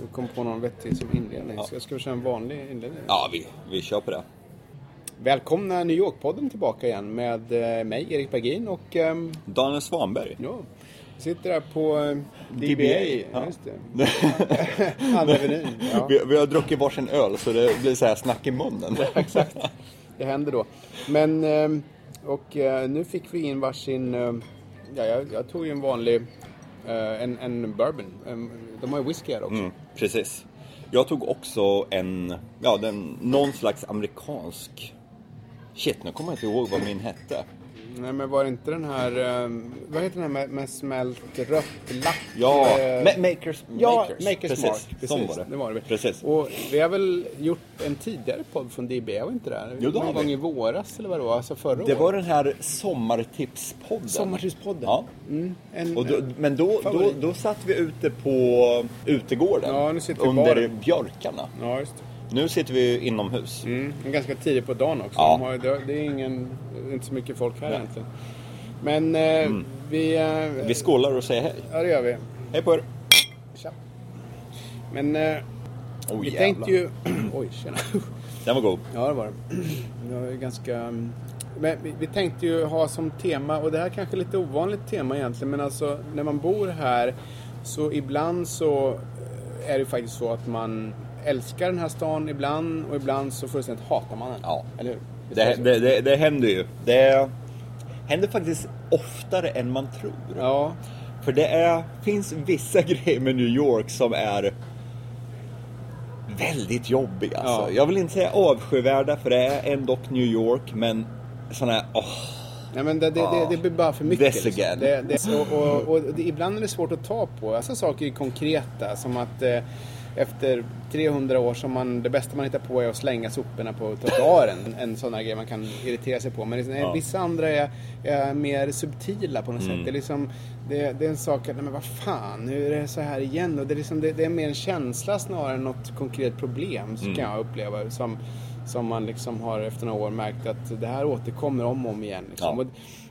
Jag kom på någon vettig som inledning. Ska, ska vi köra en vanlig inledning? Ja, vi, vi kör på det. Välkomna New York-podden tillbaka igen med eh, mig, Erik Bergin och ehm, Daniel Svanberg. ja, sitter här på eh, DBA. DBA, Ja. ja. Andra Avenyn. Ja. Vi, vi har druckit varsin öl så det blir så här snack i munnen. Exakt. Det händer då. Men, ehm, och eh, nu fick vi in varsin, eh, ja, jag, jag tog ju en vanlig, eh, en, en bourbon. Em, De har ju whisky här också. Mm, precis. Jag tog också en, ja, den, någon slags amerikansk... Shit, nu kommer jag inte ihåg vad min hette. Nej men var det inte den här, eh, vad heter den här med, med smält rött lack? Ja, Eh, Ma- Makers, Ja, Makers. Makers precis. Mark. Precis, Sån var det. det var det. Precis. Och vi har väl gjort en tidigare podd från DB, var inte det? Jo, har Någon gång i våras eller vad det var, alltså förra Det året. var den här sommartipspodden. Sommartidspodden. Ja. Mm, en, då, men då, då, Favorit. då satt vi ute på utegården. Ja, nu sitter under baren. björkarna. Ja, just det. Nu sitter vi inomhus. Mm, ganska tidigt på dagen också. Ja. De har, ju- det, är ingen, inte så mycket folk här egentligen. Men eh, vi... Eh, Mm. Vi skålar och säger hej. Ja, det gör vi. Hej på er. Tja. Men eh, Oh, vi jävlar. tänkte ju... Oj, tjena. Den var god. Ja, det var. Det var ju ganska... mm, Men vi, vi tänkte ju ha som tema, och det här kanske är lite ovanligt tema egentligen, men alltså när man bor här så ibland så eh, är det ju faktiskt så att man älskar den här stan ibland och ibland så fullständigt hatar man den. Ja. Eller hur? Det, det, det, det händer ju. Det händer faktiskt oftare än man tror. Ja, För det är, finns vissa grejer med New York som är väldigt jobbiga. Alltså. Ja. Jag vill inte säga avskyvärda för det är ändå New York, men sådana här, åh, Nej, men det, det, det, det blir bara för mycket. This liksom. again. Det, det, och, och, och ibland är det svårt att ta på. Alltså saker är konkreta, som att eh, efter 300 år som man, det bästa man hittar på är att slänga soporna på trottoaren. En sån här grej man kan irritera sig på. Men liksom, Ja. vissa andra är, är mer subtila på något Mm. sätt. Det är, liksom, det, det är en sak att, nej men vad fan, nu är det så här igen. Och det, är liksom, det, det är mer en känsla snarare än något konkret problem, Mm. kan jag uppleva. Som, som man liksom har efter några år märkt att det här återkommer om och om igen. Liksom. Ja.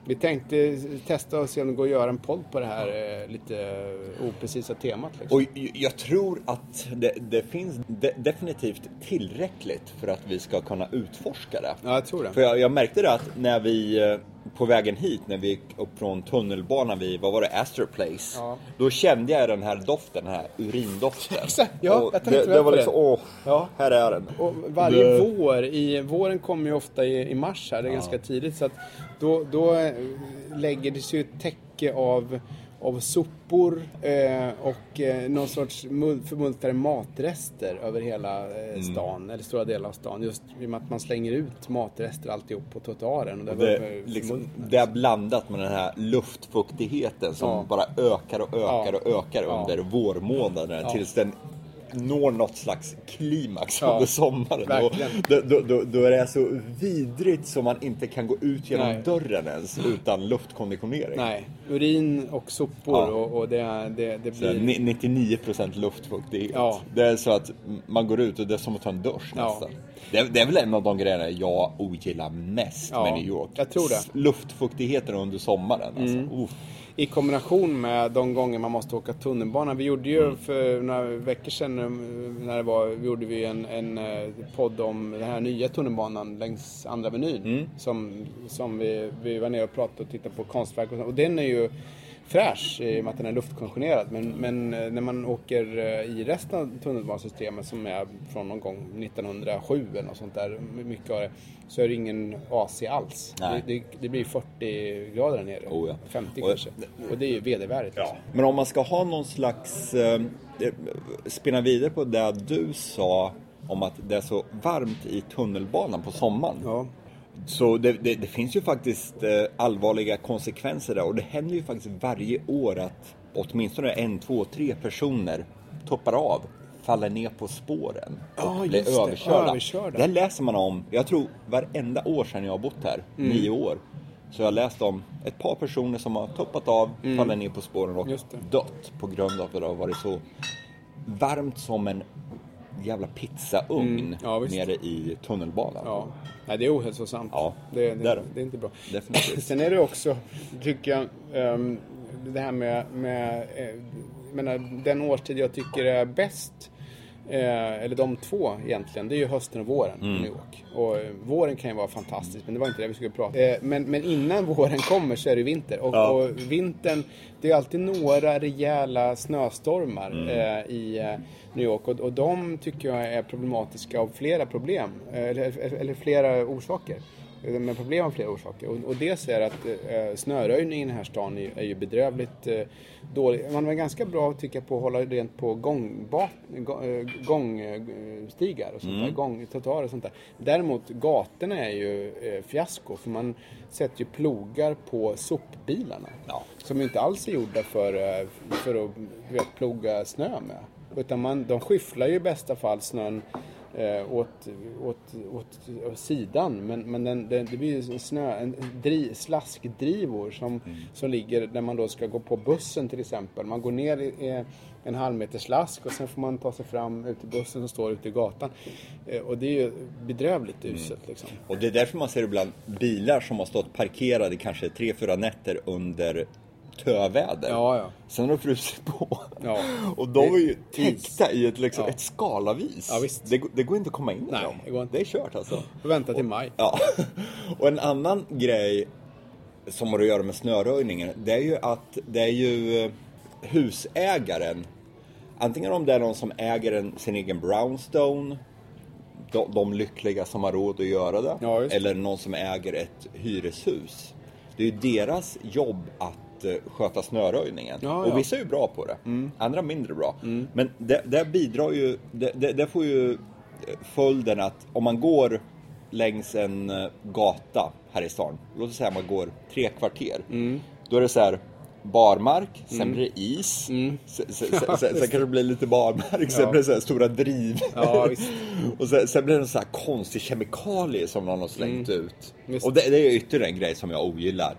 Vi tänkte testa och se om det går att göra en podd på det här eh, lite oprecisa temat. Liksom. Och jag tror att det, det finns de, definitivt tillräckligt för att vi ska kunna utforska det. Ja, jag tror det. För jag, jag märkte det att när vi, eh, på vägen hit, när vi gick upp från tunnelbanan vid, vad var det, Astor Place. Ja. Då kände jag den här doften, den här urindoften. Exakt, ja, Och jag tänkte det, väl det var liksom, åh, Ja. här är den. Och varje Det- vår, i, våren kommer ju ofta i, i mars här, det är ganska tidigt. Så att då, då eh, lägger det sig ett täcke av, av sopor eh, och eh, någon sorts mul- förmultnade matrester över hela Mm. eh, stan, eller stora delar av stan. Just i och med att man slänger ut matrester alltihop på trottoaren. Och det, Det, var liksom, det är blandat med den här luftfuktigheten som Ja. bara ökar och ökar Ja. och ökar Ja. under vårmånaderna Ja. tills den når något slags klimax Ja. under sommaren. Och då, då, då, då är det så vidrigt som man inte kan gå ut genom Nej. dörren ens utan luftkonditionering. Nej, urin och sopor Ja. och, och det, det, det Så blir... ni- 99% luftfuktighet. Ja. Det är så att man går ut och det är som att ta en dusch nästan. Det är, det är väl en av de grejerna jag ogillar mest med New York. jag tror det. Luftfuktigheten under sommaren. Alltså. Mm. I kombination med de gånger man måste åka tunnelbana. Vi gjorde ju Mm. för några veckor sedan eh, när det var, gjorde vi en, en eh, podd om den här nya tunnelbanan längs Andra Avenyn. Mm. Som, som vi, vi var nere och pratade och tittade på konstverk och, så. och den är ju fräsch i och med att den är luftkonditionerad. Men, men eh, när man åker eh, i resten av tunnelbanesystemet som är från någon gång 1907 eller något sånt där, mycket av det, så är det ingen AC alls. Det, det, det blir 40 grader där nere. Oh ja. 50 Och- kanske. Och det är ju vedervärdigt. liksom. Men om man ska ha någon slags, eh, eh, spinna vidare på det du sa om att det är så varmt i tunnelbanan på sommaren. Ja. Så det, det, det finns ju faktiskt eh, allvarliga konsekvenser där och det händer ju faktiskt varje år att åtminstone en, två, tre personer toppar av, faller ner på spåren och just blir det. överkörda. Överkörda. Det läser man om, jag tror varenda år sedan jag har bott här, Mm. nio år. Så jag har läst om ett par personer som har toppat av, fallit ner på spåren och Mm. Dött på grund av att det har varit så varmt som en jävla pizzaugn Mm, ja, visst. nere i tunnelbanan. Ja, Nej, det är ohälsosamt. Ja, det, det är det, det. är inte bra. Definitivt. Sen är det också, tycker jag, ehm, det här med, med eh, menar, den årstid jag tycker är bäst, eh, eller de två egentligen, det är ju hösten och våren Mm. i New York. Och eh, våren kan ju vara fantastisk, men det var inte det vi skulle prata om. Eh, men, men innan våren kommer så är det vinter. Och, Ja. och vintern, det är alltid några rejäla snöstormar Mm. i New York. Och, och de tycker jag är problematiska av flera problem, eller, eller flera orsaker. Men problem av flera orsaker. Och, och dels är att eh, snöröjningen i den här stan är, är ju bedrövligt eh, dålig. Man var ganska bra tycker jag på att hålla rent på eh, gångstigar och sånt Mm. där, och sånt där. Däremot gatorna är ju eh, fiasko för man sätter ju plogar på sopbilarna. Ja. Som inte alls är gjorda för, eh, för att vet, ploga snö med. Utan man, de skyfflar ju i bästa fall snön eh, åt, åt, åt, åt sidan. Men, men den, den, det blir en snö, en dri, slaskdrivor som, som ligger där man då ska gå på bussen till exempel. Man går ner i, en halv meter slask och sen får man ta sig fram ut till bussen som står ute i gatan. Eh, och det är ju bedrövligt uselt liksom. Och det är därför man ser ibland bilar som har stått parkerade kanske tre, fyra nätter under töväder. Ja, ja. Sen har det frusit på. Ja. Och de är ju täckta i ett, liksom, Ja. ett skalavis. Ja, visst. Det, går- det går inte att komma in i dem. det går inte. Det är kört alltså. Får vänta till maj. Ja. Och en annan grej som har att göra med snöröjningen, det är ju att det är ju eh, husägaren, antingen om det är någon som äger en, sin egen brownstone, de, de lyckliga som har råd att göra det, Ja, eller någon som äger ett hyreshus. Det är ju deras jobb att eh, sköta snöröjningen. Ja, och ja. vissa är ju bra på det, andra mindre bra. Men det, det bidrar ju, det, det, det får ju eh, följden att om man går längs en eh, gata här i stan, låt oss säga man går tre kvarter, då är det så här barmark, sen blir det is, sen, sen, sen, sen, sen kanske det blir lite barmark, sen Ja. blir det så här stora driv. Ja, och sen, sen blir det en så här konstig kemikalie som någon har slängt ut. Visst. Och det, det är ytterligare en grej som jag ogillar.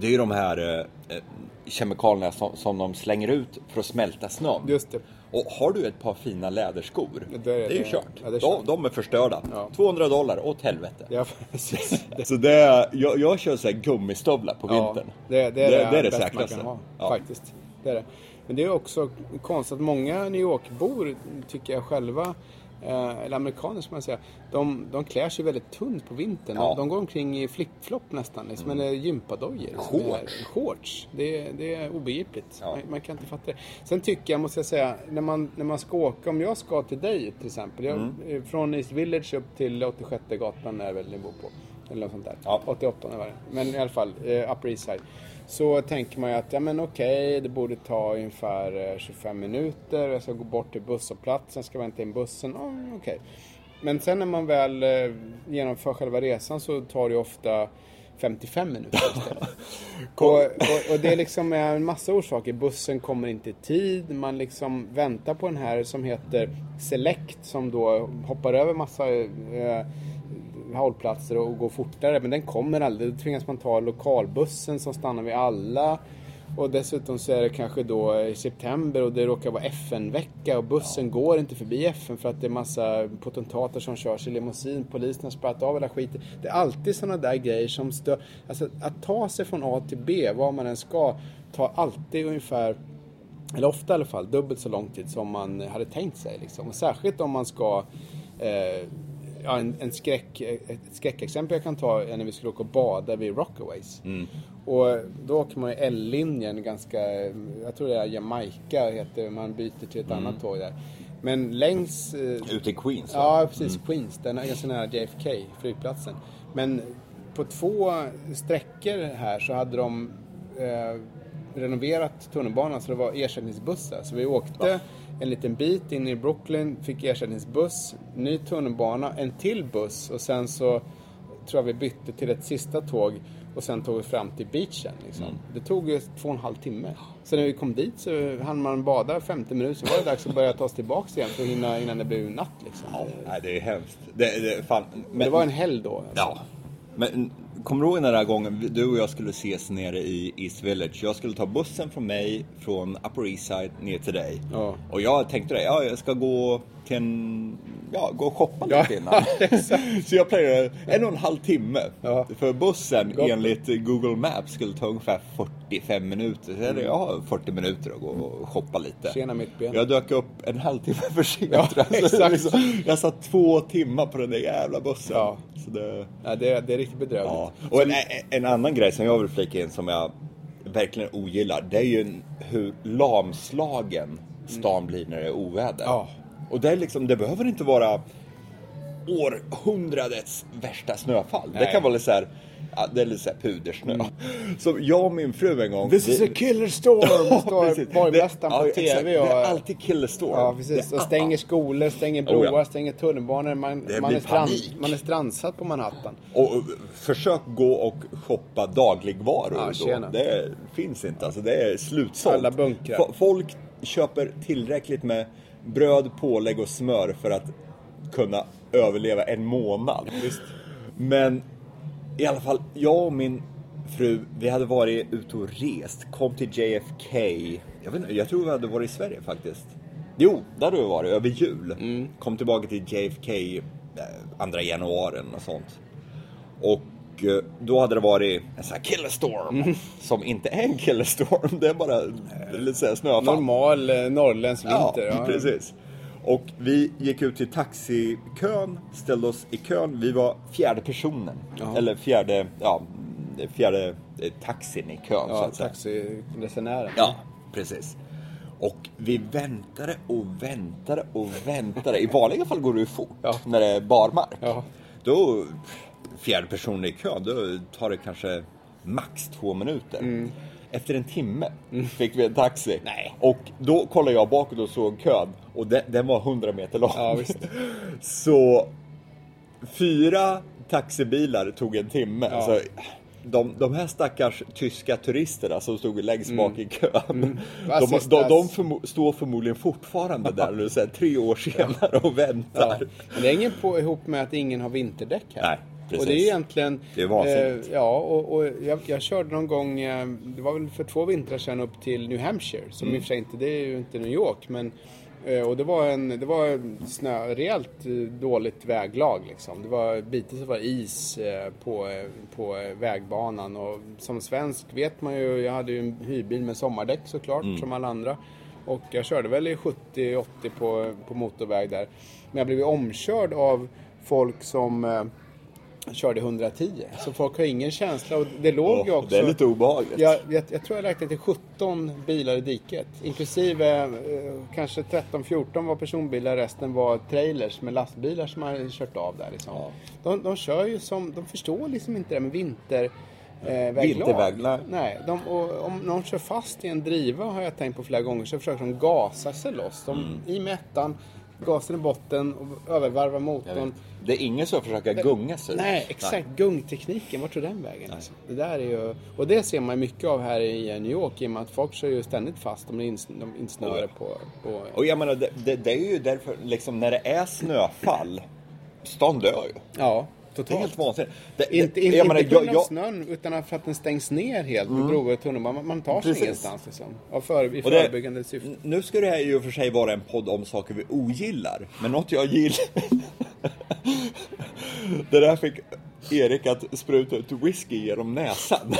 Det är ju de här eh, eh, kemikalierna som, som de slänger ut för att smälta snön. Just det. Och har du ett par fina läderskor, Det är- det är ju det- kört. ja, det är de, kört. de är förstörda. Ja. 200 dollar, åt helvete. Ja. Så det är, jag, jag kör så här gummistövlar på vintern. Det, det är det, det, bästa säkraste. man kan ha, faktiskt. Det är det. Men det är också konstigt att många New York-bor, tycker jag själva, eller amerikaner ska man säga, de, de klär sig väldigt tunt på vintern. Ja. Mm. De, går omkring i flip-flop nästan, liksom, eller gympadojor. som är- Shorts. Shorts. Det, är- det är obegripligt. Ja. Man, man kan inte fatta det. Sen tycker jag, måste jag säga, när man, när man ska åka, om jag ska till dig till exempel, jag, Mm. eh, från East Village upp till 86 gatan är väl ni bor på. Eller något sånt där. Ja. 88 var det. Men i alla fall, eh, Upper East Side. Så tänker man ju att, ja men okej, det borde ta ungefär eh, 25 minuter. Jag ska gå bort till busshållplatsen, ska vänta in bussen. Ja, okej. Men sen när man väl eh, genomför själva resan så tar det ofta 55 minuter istället. och, och, och det är liksom är en massa orsaker. Bussen kommer inte i tid. Man liksom väntar på den här som heter Select som då hoppar över massa eh, hållplatser och går fortare. Men den kommer aldrig. Då tvingas man ta lokalbussen som stannar vid alla. Och dessutom så är det kanske då i september och det råkar vara FN-vecka och bussen går inte förbi FN för att det är massa potentater som körs i limousin. Polisen har spärrat av hela skiten. Det är alltid sådana där grejer som stör. Alltså att ta sig från A till B, var man än ska, tar alltid ungefär eller ofta i alla fall, dubbelt så lång tid som man hade tänkt sig. Liksom. Och särskilt om man ska eh, Ja, en, en skräck, ett skräckexempel jag kan ta är när vi skulle åka och bada vid Rockaways. Och då åker man ju L-linjen ganska, jag tror det är Jamaica heter man byter till ett annat tåg där. Men längs... Eh, Ute i Queens va? Ja, precis. Queens. Den är ganska nära JFK, flygplatsen. Men på två sträckor här så hade de eh, renoverat tunnelbanan så det var ersättningsbussar. Så vi åkte en liten bit in i Brooklyn, fick ersättningsbuss, ny tunnelbana, en till buss och sen så tror jag vi bytte till ett sista tåg och sen tog vi fram till beachen. Liksom. Det tog ju två och en halv timme. Så när vi kom dit så hann man bada 50 minuter, så var det dags att börja ta oss tillbaks igen för att hinna innan det blev natt. Liksom. Ja, nej, det är hemskt. Det, det, men, Men det var en helg då. Alltså. Ja, men kommer du ihåg den där gången du och jag skulle ses nere i East Village? Jag skulle ta bussen från mig från Upper East Side ner till dig. Ja. Och jag tänkte det, ja, jag ska gå en, ja, gå och shoppa Ja, lite innan. exakt. Så jag planerade en och en halv timme. Ja. För bussen Gott. enligt Google Maps skulle ta ungefär 45 minuter. Så mm. jag har 40 minuter att gå och shoppa lite. Tjena, mitt ben. Jag dök upp en halvtimme för sent. Ja, tror jag. Så exakt. liksom, jag satt två timmar på den där jävla bussen. Ja. Så det... Ja, det, det är riktigt bedrövligt. Ja. Och en, en annan grej som jag vill flika in som jag verkligen ogillar. Det är ju hur lamslagen stan blir när det är oväder. Ja. Och det, är liksom, det behöver inte vara århundradets värsta snöfall. Det Nej. kan vara lite så här, ja, det är lite så här pudersnö. Så jag och min fru en gång. This is vi- a killer storm, Ja, står borgmästaren Det- på ja, TV. och, Det är alltid killer storm. Ja, precis. Det- Och stänger skolor, stänger broar, Oh, ja. stänger tunnelbanor. Man, Det man, är strand, man är strandsatt på Manhattan. Och och försök gå och shoppa dagligvaror Ja. Det finns inte, alltså det är slutsålt. Alla bunkrar. F- Folk köper tillräckligt med bröd, pålägg och smör för att kunna överleva en månad. Visst. Men i alla fall, jag och min fru, vi hade varit ute och rest, kom till JFK. Jag, vet inte, jag tror vi hade varit i Sverige faktiskt. Jo, där hade vi varit över jul. Mm. Kom tillbaka till JFK eh, andra januari och sånt. Och då hade det varit en sån här killerstorm. Mm. Som inte är en killerstorm, det är bara lite så snöfall. Normal eh, norrländsk vinter. Ja, precis. Och vi gick ut till taxikön, ställde oss i kön. Vi var fjärde personen. Ja. Eller fjärde, ja, fjärde eh, taxin i kön så Ja, att säga. taxiresenären. Ja, precis. Och vi väntade och väntade och väntade. I vanliga fall går det ju fort Ja. när det är barmark. Ja. Då, fjärde personen i kön, då tar det kanske max två minuter. Mm. Efter en timme fick vi en taxi. Nej. Och då kollade jag bakåt och såg kön. Och den, den var 100 meter lång. Ja. Så fyra taxibilar tog en timme. Ja. Alltså, de, de här stackars tyska turisterna som stod längst bak i kön. Mm. De, de, de förmo- står förmodligen fortfarande där nu, så här, tre år senare och väntar. Ja. Men det hänger på, ihop med att ingen har vinterdäck här. Nej, precis. Och det är egentligen... Det är vansinnigt. Eh, ja, och, och jag, jag körde någon gång, eh, det var väl för två vintrar sedan upp till New Hampshire. Som Mm. i och för sig inte, det är ju inte New York, men... eh, Och det var en, det var snö, rejält eh, dåligt väglag liksom. Det var bitvis var is eh, på, på vägbanan och som svensk vet man ju, jag hade ju en hyrbil med sommardäck såklart Mm. som alla andra. Och jag körde väl i 70-80 på, på motorväg där. Men jag blev omkörd av folk som körde 110. Så folk har ingen känsla och det låg ju Åh, också... det är lite obehagligt. Jag, jag, jag tror jag räknade till 17 bilar i diket. Inklusive eh, kanske 13-14 var personbilar, resten var trailers med lastbilar som har kört av där. Liksom. Ja. De, de kör ju som, de förstår liksom inte det med vinter. Eh, väglag. Vinterväglag. Nej, de, och om någon kör fast i en driva har jag tänkt på flera gånger så försöker de gasa sig loss. De, Mm. I med ettan, gasen i botten och övervarvar motorn. Det är ingen som försöker gunga sig. Nej, exakt. Gungtekniken, vart tog den vägen? Liksom? Det där är ju, och det ser man mycket av här i New York i och med att folk kör ju ständigt fast om de är ins- de är insnöade på, på... Och jag menar, det, det, det är ju därför, liksom när det är snöfall, stan dör ju. Ja, Det är totalt. helt vansinnigt. Det, Inte, inte, jag menar, inte på grund av snön utan för att den stängs ner helt broar och tunnelbana. Man, man tar sig Precis. ingenstans liksom. Av för, I förebyggande syfte. Nu ska det här ju för sig vara en podd om saker vi ogillar. Men något jag gillar... det där fick Erik att spruta ut whisky genom näsan.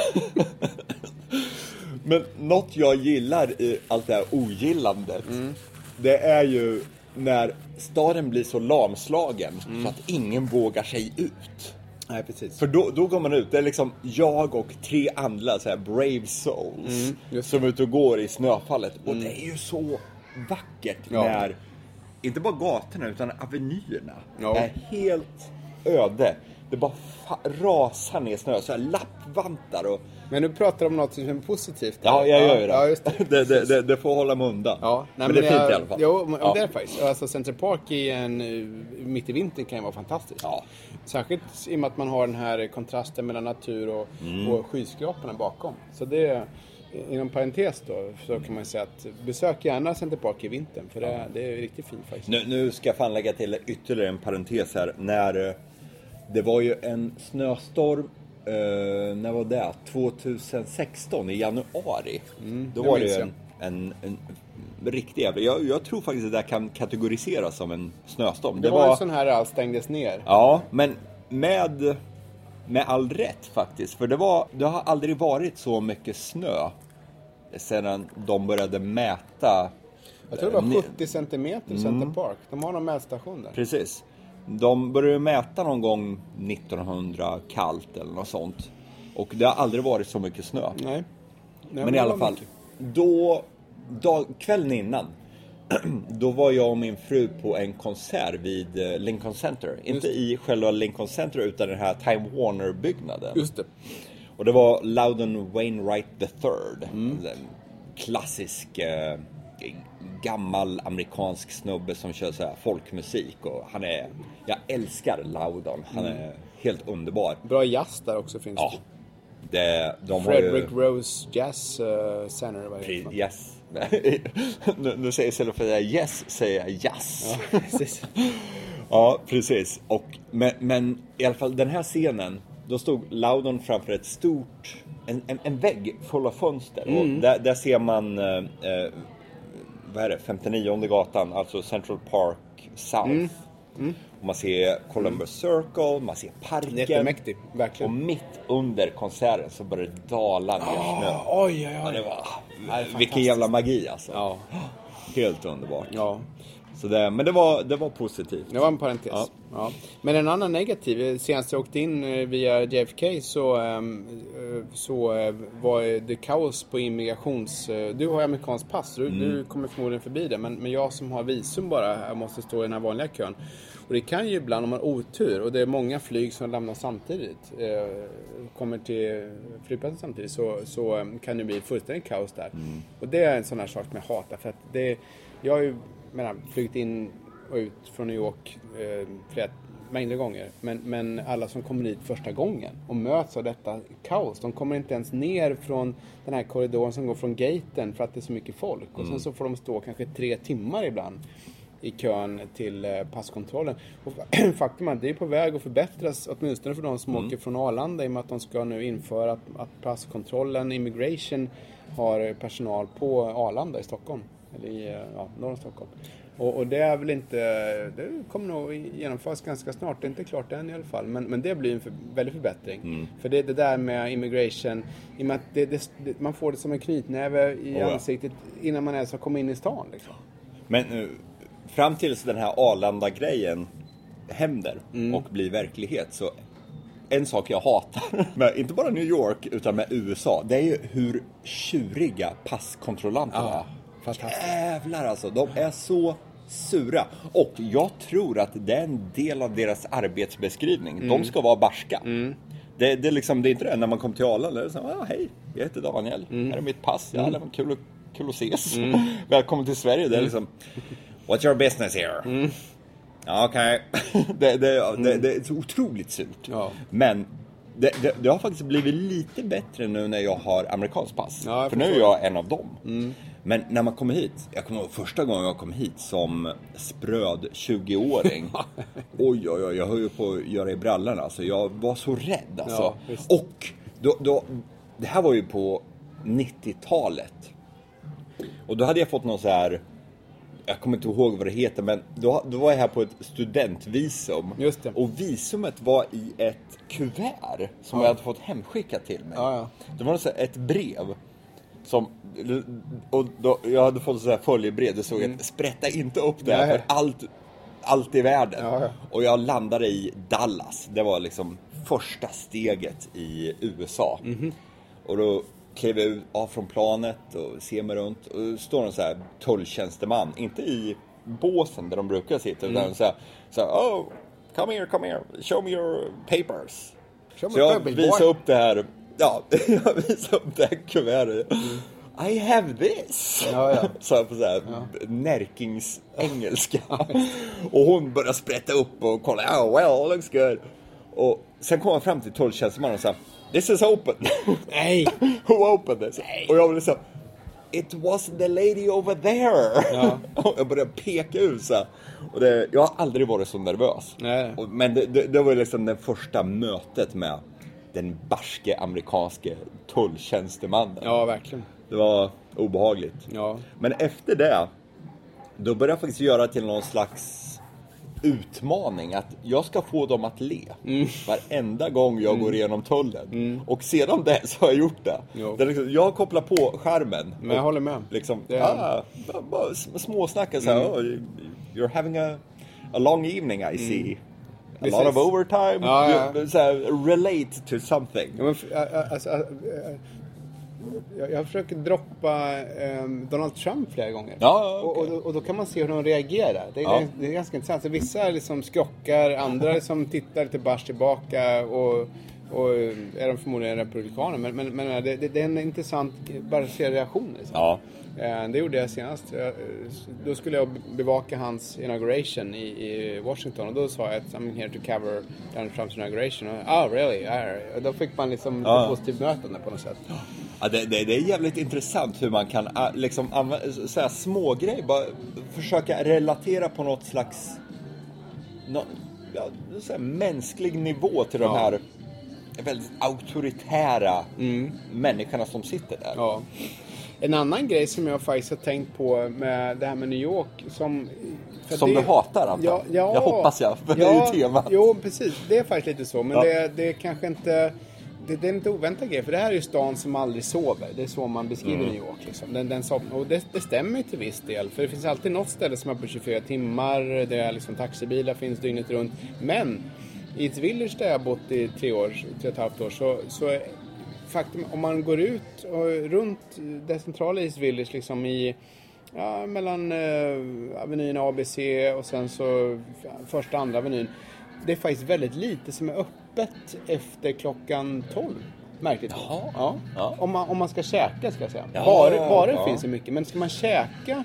men något jag gillar i allt det här ogillandet. Det är ju när staden blir så lamslagen så att ingen vågar sig ut. Nej, precis. För då, då går man ut, det är liksom jag och tre andra så här brave souls Mm, som är ute och går i snöfallet. Och det är ju så vackert Ja. när, inte bara gatorna utan avenyerna Ja. är helt öde. Det bara rasar ner snö, så här lappvantar och... Men nu pratar du om något som är positivt. Ja, jag gör ju det. Ja, just det. det, det, det, det får hålla mig undan. Ja, nej, men, det är fint jag, i alla fall. Jo, men ja. det är det faktiskt. Alltså Central Park i en, eh, mitt i vintern kan ju vara fantastiskt. Ja. Särskilt i och med att man har den här kontrasten mellan natur och, Mm. och skyskraporna bakom. Så det, inom parentes då, så kan man säga att besök gärna Central Park i vintern. För det, det är riktigt fint faktiskt. Nu, nu ska jag fan lägga till ytterligare en parentes här. När eh, det var ju en snöstorm eh, när var det? 2016 i januari. Då Mm, det var det ju en, en, en riktig jävla... Jag, jag tror faktiskt att det där kan kategoriseras som en snöstorm. Det, var en sån här allt stängdes ner. Ja, men med, med all rätt faktiskt. För det, var, det har aldrig varit så mycket snö sedan de började mäta. Jag tror det var eh, 70 centimeter i Mm. Center Park. De har någon mätstation där. Precis. De började mäta någon gång 1900 kallt eller något sånt. Och det har aldrig varit så mycket snö. Nej. Nej Men i alla fall, mycket. då, dag, kvällen innan, då var jag och min fru på en konsert vid eh, Lincoln Center. Inte i själva Lincoln Center utan den här Time Warner-byggnaden. Just det. Och det var Loudon Wainwright III. Mm. En klassisk eh, gammal amerikansk snubbe som kör så här folkmusik. Och han är, jag älskar Loudon. Han Mm. är helt underbar. Bra jazz där också finns Ja, det. de Frederick ju... Rose Jazz uh, Center. Vad heter? Yes. nu, nu säger jag istället för att säga yes, säger jag jazz. Ja, precis. Ja, precis. Och, men, men i alla fall den här scenen, då stod Loudon framför ett stort, en, en, en vägg full av fönster. Och där, där ser man, eh, eh, vad är det, 59 gatan, alltså Central Park South. Och man ser Columbus Circle, man ser parken. Jättemäktig, Och verkligen. mitt under konserten så började det dala ner snö. Oj, oj, Ja, oj. det var, Ja, det vilken jävla magi alltså. Ja, Helt underbart. ja. Så det, men det var, det var positivt. Det var en parentes. Ja. Ja. Men en annan negativ, senast jag åkte in eh, via JFK så, ehm, eh, så eh, var det kaos på immigrations... Du har amerikanskt pass, du, du kommer förmodligen förbi det. Men, men jag som har visum bara, jag måste stå i den här vanliga kön. Och det kan ju ibland, om man har otur, och det är många flyg som lämnar samtidigt, eh, kommer till flygplatsen samtidigt, så, så eh, kan det bli fullständigt kaos där. Och det är en sån här sak som jag hatar. För att det, jag har ju menar, flugit in och ut från New York eh, flera mängder gånger. Men, men alla som kommer dit första gången och möts av detta kaos. De kommer inte ens ner från den här korridoren som går från gaten för att det är så mycket folk. Och sen så får de stå kanske tre timmar ibland i kön till eh, passkontrollen. Och faktum är att det är på väg att förbättras, åtminstone för de som åker från Arlanda i och med att de ska nu införa att, att passkontrollen, immigration, har personal på Arlanda i Stockholm. Eller i eh, ja, norr om Stockholm. Och, och det är väl inte, det kommer nog genomföras ganska snart, det är inte klart än i alla fall. Men, men det blir en för, väldig förbättring. För det, det där med immigration, i och med att det, det, man får det som en knytnäve i ja. ansiktet innan man ens har kommit in i stan. Liksom. Men eh, fram tills den här Arlanda-grejen händer och blir verklighet så en sak jag hatar med inte bara New York utan med USA det är ju hur tjuriga passkontrollanterna är. Fantastiskt. Jävlar alltså, de är så sura. Och jag tror att det är en del av deras arbetsbeskrivning. De ska vara barska. Det, det, är liksom, det är inte det när man kommer till Arlanda. Det är så, ah, hej, jag heter Daniel. Här är mitt pass. Ja, det var kul, kul att ses. Välkommen till Sverige. Det är liksom, what's your business here? Ja, Okej. det, det, det, det är så otroligt surt. Ja. Men det, det, det har faktiskt blivit lite bättre nu när jag har amerikanskt pass. Ja, För nu är jag en av dem. Men när man kommer hit, jag kommer ihåg första gången jag kom hit som spröd 20-åring. oj, oj, oj, jag höll ju på att göra i brallorna. Alltså, jag var så rädd alltså. Ja. Och då, då, det här var ju på 90-talet. Och då hade jag fått någon så här jag kommer inte ihåg vad det heter, men då, då var jag här på ett studentvisum. Och visumet var i ett kuvert som jag hade fått hemskickat till mig. Ja, ja. Det var så här ett brev. Som, och då, jag hade fått så här följebrev, det stod att sprätta inte upp det här Nej. för allt, allt i världen. Ja, ja. Och jag landade i Dallas. Det var liksom första steget i USA. Mhm. Och då klev jag av från planet och ser mig runt. Och då står en så här tulltjänsteman, inte i båsen där de brukar sitta, Mm. utan så här, så här, oh, come here, come here, show me your papers. Show så jag papers, visar boy. upp det här, ja, jag visar upp det här kuvertet. I have this! Mm. Ja, ja. Så här på så här Närkings engelska. och hon börjar sprätta upp och kolla, oh well, looks good. Och sen kom han fram till tulltjänstemannen och sa, this is open. Nej! Who opened this? Och jag blev så It was the lady over there. Ja. och jag började peka ut så här. Och det, jag har aldrig varit så nervös. Nej. Och, men det, det, det var liksom det första mötet med den barske amerikanske tulltjänstemannen. Ja, verkligen. Det var obehagligt. Ja. Men efter det, då började jag faktiskt göra till någon slags utmaning att jag ska få dem att le Mm. varenda gång jag går igenom tullen. Och sedan dess har jag gjort det. Det liksom, jag kopplar på skärmen. Men jag håller med. Liksom, är- ah, bara- bara sm- småsnacka så här, Mm. "Oh, you're having a, a long evening I see. A Precis. lot of overtime. Ja, ja. Så här, relate to something. Ja, men, alltså, jag, jag försöker droppa ehm, Donald Trump flera gånger. Ja, och, och, då- och då kan man se hur de reagerar. Det är, Ja. det är ganska intressant. Så vissa liksom skrockar, andra liksom tittar lite barst tillbaka och, och är de förmodligen republikaner. Men, men, men det, det, det är en intressant, bara se reaktioner. Liksom. Ja. Eh, Det gjorde jag senast. Jag- Då skulle jag bevaka hans inauguration i, i Washington och då sa jag att I'm here to cover Donald Trumps inauguration. Och, oh really? Yeah. Och då fick man liksom Ja. positivt mötande på något sätt. Ja, det, det, det är jävligt intressant hur man kan äh, liksom använda så här små grejer, bara försöka relatera på något slags nå, ja, här mänsklig nivå till de Ja. här väldigt auktoritära människorna som sitter där. Ja. En annan grej som jag faktiskt har tänkt på med det här med New York som... Som du hatar, antar jag. Jag hoppas jag, för det är ju temat. Jo, precis. Det är faktiskt lite så. Men Ja. det, det är kanske inte... Det, det är en lite oväntad grej, för det här är ju stan som aldrig sover. Det är så man beskriver Mm. New York. Liksom. Den, den som, och det, det stämmer ju till viss del, för det finns alltid något ställe som är på 24 timmar, det är liksom taxibilar finns dygnet runt. Men i ett village där jag har bott i tre år, tre och ett halvt år, så, så faktum, om man går ut och runt det centrala East Village liksom i Ja, mellan eh, Avenyn ABC och sen så första andra Avenyn. Det är faktiskt väldigt lite som är öppet efter klockan 12. Märkligt. Jaha. Ja. Ja. Om, man, om man ska käka ska jag säga. Varor, ja. finns det mycket, men ska man käka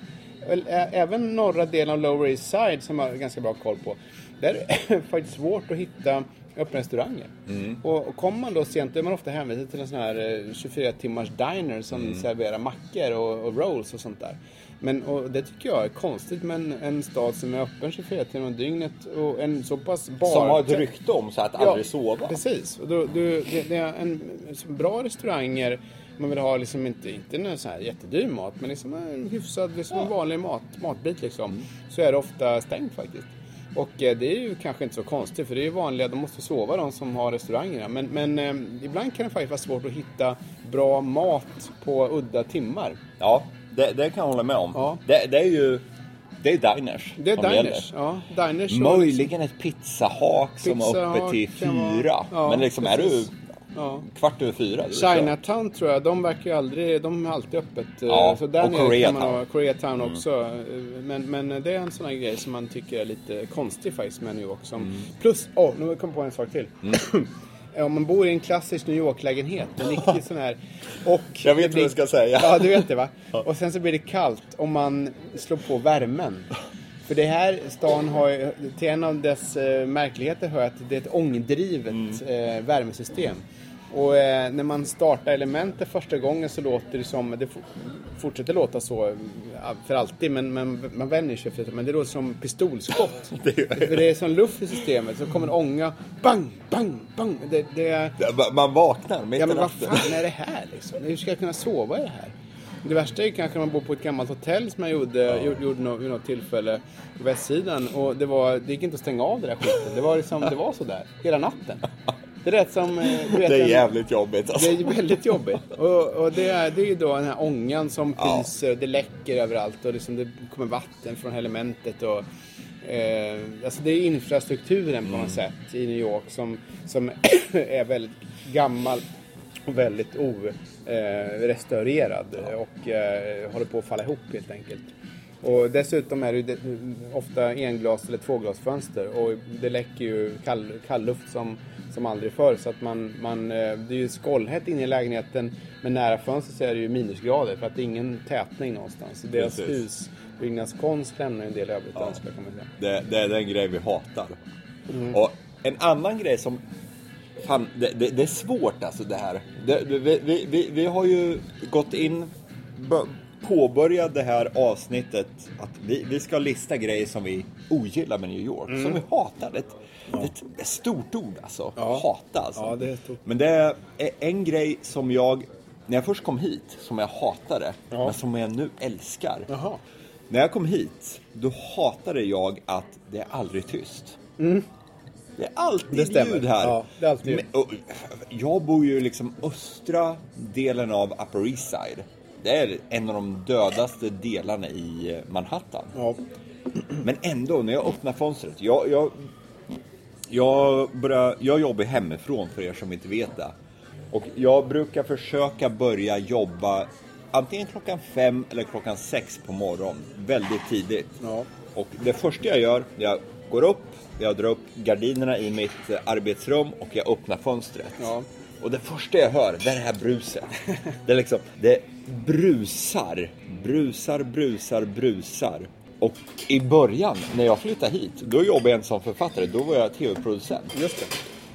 även norra delen av Lower East Side som jag har ganska bra koll på. Där är det faktiskt svårt att hitta öppna restauranger. Mm. Och, och kommer man då sent, då är man ofta hänvisad till en sån här eh, 24 timmars diner som Mm. serverar mackor och, och rolls och sånt där. Men och det tycker jag är konstigt med en, stad som är öppen 24 timmar om dygnet och en så pass bar... Som har ett rykte om sig att aldrig sova. Precis. Och då, du, det, det är en så bra restauranger. Man vill ha liksom inte, inte någon så här jättedyr mat, men liksom en hyfsad, liksom en vanlig mat, matbit liksom. Så är det ofta stängt faktiskt. Och eh, det är ju kanske inte så konstigt, för det är ju vanliga, de måste sova de som har restaurangerna. Men, men eh, ibland kan det faktiskt vara svårt att hitta bra mat på udda timmar. Ja, det, det kan jag hålla med om. Ja. Det, det är ju det är diners Det är diners. Ja, diners och Möjligen ett pizzahak som är öppet till fyra. ja, Men liksom är du. Ja. kvart över fyra. Chinatown tror jag, de verkar ju aldrig, de har alltid öppet. eh, Ja, så där och Koreatown. ha, Koreatown också. eh, Men, men det är en sån här grej som man tycker är lite konstig faktiskt med New York. Som, Mm. Plus, åh, nu kom jag på en sak till. Om man bor i en klassisk New York-lägenhet, en riktig sån här. Och Jag vet det vad du ska säga. Ja, du vet det va? Och sen så blir det kallt om man slår på värmen. För det här stan har till en av dess eh, märkligheter hör att det är ett ångdrivet Mm. eh, värmesystem. Och eh, när man startar elementet första gången så låter det som, det for, fortsätter låta så eh, för alltid men, men man vänjer sig för det. Men det låter som pistolskott. Det för det är som luft i systemet, så kommer det ånga, bang, bang, bang. Det, det. Ja, Man vaknar mitt Ja i men vad natten. fan är det här liksom? Hur ska jag kunna sova i det här? Det värsta är kanske när man bor på ett gammalt hotell som jag gjorde, gjorde, gjorde nå- vid något tillfälle på västsidan och det, var, det gick inte att stänga av det där skiten. Det var, liksom, det var sådär hela natten. Det är rätt som... eh, Du vet, Det är en- jävligt jobbigt alltså. det är väldigt jobbigt. Och, och det, är, det är ju då den här ångan som Ja. pyser, det läcker överallt och liksom det kommer vatten från elementet. Och, eh, alltså det är infrastrukturen på något sätt i New York som, som är väldigt gammal och väldigt orestaurerad och eh, håller på att falla ihop helt enkelt. Och dessutom är det ju ofta englas eller tvåglasfönster och det läcker ju kall, kallluft som, som aldrig förr. Så att man, man, eh, det är ju skållhett inne i lägenheten men nära fönstret så är det ju minusgrader för att det är ingen tätning någonstans. Deras Precis. husbyggnadskonst lämnar ju en del övrigt att önska kan man säga. Det, det är den grej vi hatar. Mm. Och en annan grej som... Fan, det, det, det är svårt alltså det här. Det, vi, vi, vi, vi har ju gått in... bö- Påbörjat det här avsnittet att vi, vi ska lista grejer som vi ogillar med New York. Mm. Som vi hatar. Ett, Det är ett- stort ord alltså. Ja. Hata alltså. Ja, det. Men det är en grej som jag, när jag först kom hit, som jag hatade, Ja. men som jag nu älskar. Jaha. När jag kom hit, då hatade jag att det är aldrig tyst. Det är alltid Mm. Det stämmer. ljud här. Ja, det är alltid ljud. Men, och, jag bor ju liksom östra delen av Upper East Side. Det är en av de dödaste delarna i Manhattan. Ja. Men ändå, när jag öppnar fönstret. Jag, jag, jag, börjar, jag jobbar hemifrån för er som inte vet det. Och jag brukar försöka börja jobba antingen klockan fem eller klockan sex på morgonen. Väldigt tidigt. Ja. Och det första jag gör, jag går upp, jag drar upp gardinerna i mitt arbetsrum och jag öppnar fönstret. Ja. Och det första jag hör, det är det här bruset. Det är liksom, det brusar, brusar, brusar, brusar. Och i början, när jag flyttade hit, då jobbade jag inte som författare, då var jag tv-producent. Just det.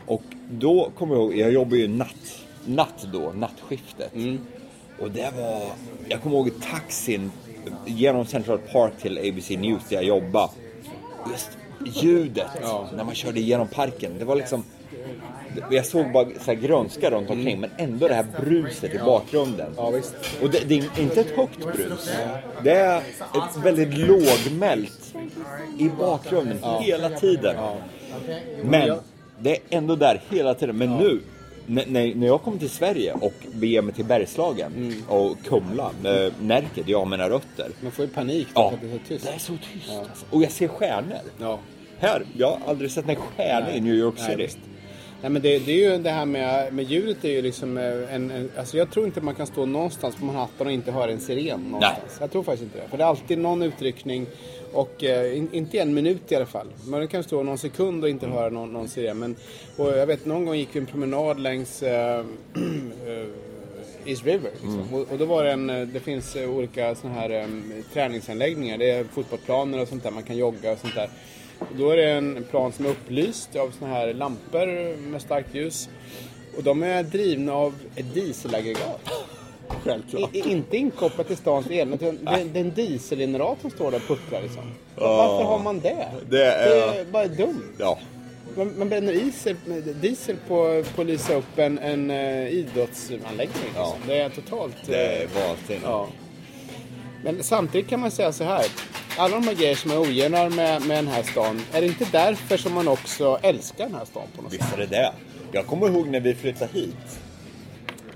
Och då kommer jag ihåg, jag jobbade ju natt, natt då, nattskiftet. Och det var, jag kommer ihåg taxin genom Central Park till ABC News där jag jobbade. Just ljudet Ja. när man körde igenom parken, det var liksom jag såg bara så här grönska runt omkring men ändå det här bruset i bakgrunden. Ja. Och det, det är inte ett högt brus. Det är ett väldigt lågmält i bakgrunden hela tiden. Men det är ändå där hela tiden. Men nu, när, när jag kommer till Sverige och beger mig till Bergslagen Mm. och Kumla, äh, Närke, där jag har mina rötter. Man får ju panik Ja, för att det är så tyst. det är så tyst. Alltså. Och jag ser stjärnor. Ja. Här, jag har aldrig sett en stjärna i New York Nej, City. visst. Nej men det, det är ju det här med, med ljudet är ju liksom eh, en, en, alltså jag tror inte man kan stå någonstans på Manhattan och inte höra en siren någonstans. Jag tror faktiskt inte det. För det är alltid någon utryckning och eh, in, inte en minut i alla fall. Man kan stå någon sekund och inte höra någon, någon siren. Men, och jag vet någon gång gick vi en promenad längs eh, eh, East River. Liksom. Och, och då var det en, eh, det finns olika såna här eh, träningsanläggningar. Det är fotbollsplaner och sånt där. Man kan jogga och sånt där. Och då är det en plan som är upplyst av såna här lampor med starkt ljus. Och de är drivna av ett dieselaggregat. Självklart. I, inte inkopplat till stans elnät. Det, det är en dieselgenerator som står där och puttrar liksom. Varför har man det? Det är- det är bara dumt. Ja, Man, man bränner diesel, diesel på, på att lysa upp en, en uh, idrottsanläggning. Liksom. Ja. Det är totalt... det eh, är vansinnigt. ja. Men samtidigt kan man säga så här. Alla de här grejer som är ogillar med, med den här stan. Är det inte därför som man också älskar den här stan på något sätt? Visst är det det. Jag kommer ihåg när vi flyttade hit.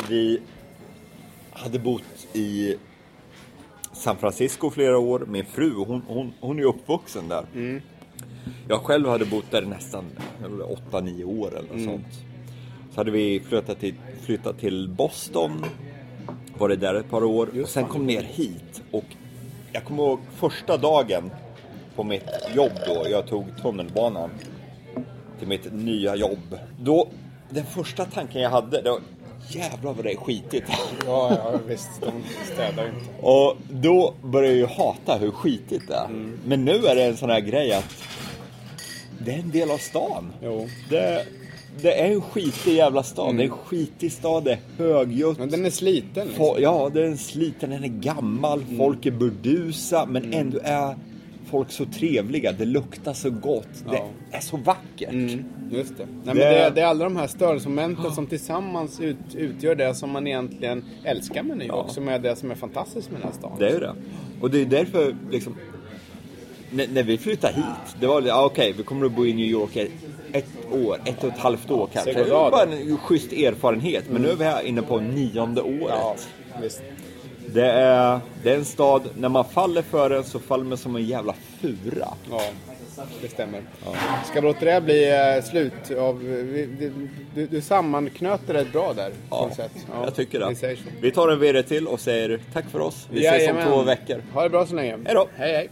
Vi hade bott i San Francisco flera år. Min fru, hon, hon, hon är uppvuxen där. Jag själv hade bott där nästan 8-9 år eller något sånt. Så hade vi flyttat till, flyttat till Boston. Varit där ett par år. och sen kom ner hit. Och jag kommer ihåg första dagen på mitt jobb då. Jag tog tunnelbanan till mitt nya jobb. Då, den första tanken jag hade, det var jävlar vad det är skitigt. Ja, ja visst. De städar inte. Och då började jag ju hata hur skitigt det är. Men nu är det en sån här grej att det är en del av stan. Jo. Det, det är en skitig jävla stad. Det är en skitig stad, det är högljutt. Men den är sliten. Liksom. Ja, den är sliten, den är gammal, folk är burdusa men ändå är folk så trevliga. Det luktar så gott, Ja. det är så vackert. Mm, just det. Nej, men Det- det, är, det är alla de här störelsemomenten som tillsammans ut, utgör det som man egentligen älskar med New York. Ja. Som är det som är fantastiskt med den här stan. Det är ju det. Och det är därför liksom när, vi flyttade hit, det var ah, okej, vi kommer att bo i New York ett, år, ett och ett halvt år kanske. Det var bara en schysst erfarenhet. Men nu är vi här inne på nionde året. Ja. Det, är, det är en stad, när man faller för den så faller man som en jävla fura. Ja, det stämmer. Ska vi låta det bli eh, slut av... Du, du sammanknöt det rätt bra där. Ja, sätt. Ja, jag tycker det. Vi tar en virre till och säger tack för oss. Vi ses om två veckor. Ha det bra så länge. Hej då. Hej, hej.